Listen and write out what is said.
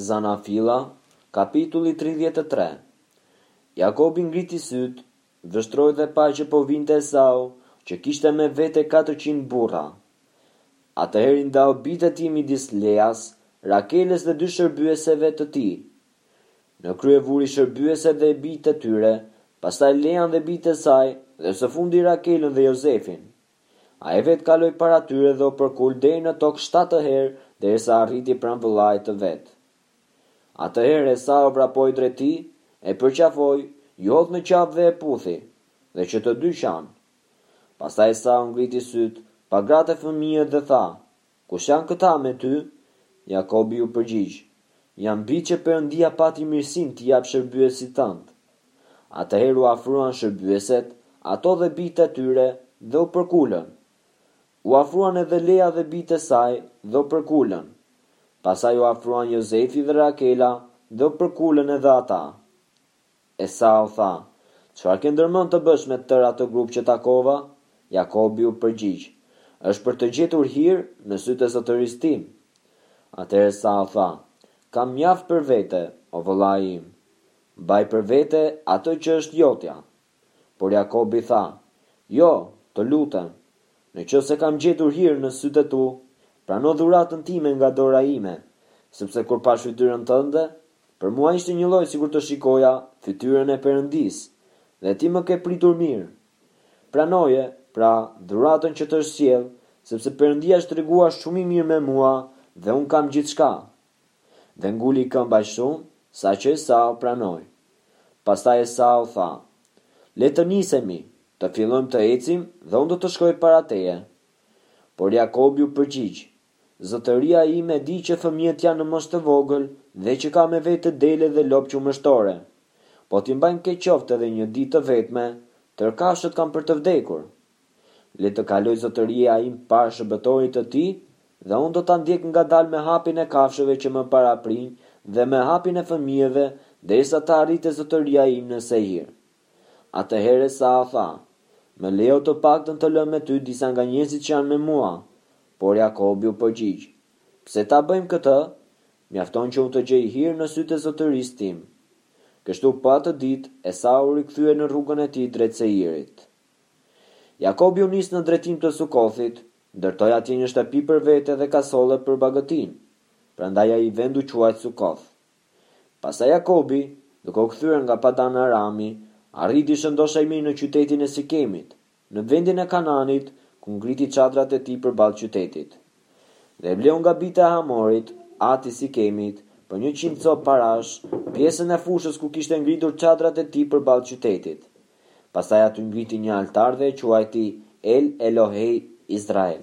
Zanafilla, kapitulli tridhjetë e tre Jakobi ngriti sytë, vështroi dhe pa që po vinte Esau, që kishte me vete katërqind burra. Atëherë i ndau bijtë e tij midis Leas, Rakelës dhe dy shërbyeseve të tij. Në krye vuri shërbyeset dhe bijtë e tyre, pastaj Lean dhe bijtë e saj dhe së fundi Rakelën dhe Jozefin. Ai vetë kaloi para tyre dhe u përkul deri në tokë shtatë herë derisa arriti pranë vëllait të vet. Atëherë Esau vrapoi drejt tij, e përqafoi, iu hodh në qafë dhe e puthi, dhe që të dy qanë. Pastaj Esau ngriti sytë, pa gratë e fëmijët dhe tha, Kush janë këta me ty? Jakobi u përgjigj, Janë bijtë që Perëndia pati mirësinë t'i japë shërbyesit tënd. Atëherë u afruan shërbyeset, ato dhe bijtë e tyre, dhe u përkulën. U afruan edhe Lea dhe bijtë e saj, dhe u përkulën. Pastaj u afruan Jozefi dhe Rakela, dhe u përkulën edhe ata. Esau tha, Çfarë ke ndërmend të bësh me tërë atë grup që takova? Jakobi u përgjigj, Është për të gjetur hir në sytë e zotërisë tim. Atëherë Esau tha, Kam mjaft për vete, o vëllai im. Mbaj për vete atë që është jotja. Por Jakobi tha, Jo, të lutem. Në qoftë se kam gjetur hir në sytë e tu, prano dhuratën time nga dora ime, sepse kur pashë fytyrën tënde, Për mua ishte njëlloj sikur të shikoja fytyrën e Perëndisë dhe ti më ke pritur mirë. Pranoje, pra, dhuratën që të është sjellë, sepse Perëndia është treguar shumë i mirë me mua dhe unë kam gjithçka. Dhe nguli këmbë aq shumë, saqë Esau pranoi. Pastaj Esau tha, Le të nisemi, të fillojmë të ecim dhe unë do të shkoj para teje. Por Jakobi u përgjigj, Zotëria im e di që fëmijët janë në moshë të vogël dhe që kam me vete dele dhe lopë qumështore. Po t'i mbajmë keq qoftë edhe një ditë të vetme, tërë kafshët kanë për të vdekur. Le të kalojë zotëria im para shërbëtorit të tij dhe unë do ta ndjek ngadalë me hapin e kafshëve që më paraprijnë dhe me hapin e fëmijëve derisa të arrij te zotëria im në Seir. Atëherë Esau tha, Më lejo të paktën të lë me ty disa nga njerëzit që janë me mua, Por Jakobi u përgjigj, Pse ta bëjmë këtë? Mjafton që unë të gjej hir në sytë e zotërisë tim. Kështu po atë ditë, Esau u rikthye në rrugën e tij drejt Seirit. Jakobi u nis në drejtim të Sukothit, ndërtoi atje një shtëpi për vete dhe kasolle për bagëtinë, prandaj ai vend u quajt Sukoth. Pastaj Jakobi, duke u kthyer nga Padan-Arami, arriti shëndoshë e mirë në qytetin e Sikemit, në vendin e Kanaanit, ku ngriti çadrat e tij përballë qytetit. Dhe bleu nga bijtë e Hamorit, ati i Sikemit, për njëqind copë parash, pjesën e fushës ku kishte ngritur çadrat e tij përballë qytetit. Pastaj aty ngriti një altar dhe e quajti El-Elohei-Israel.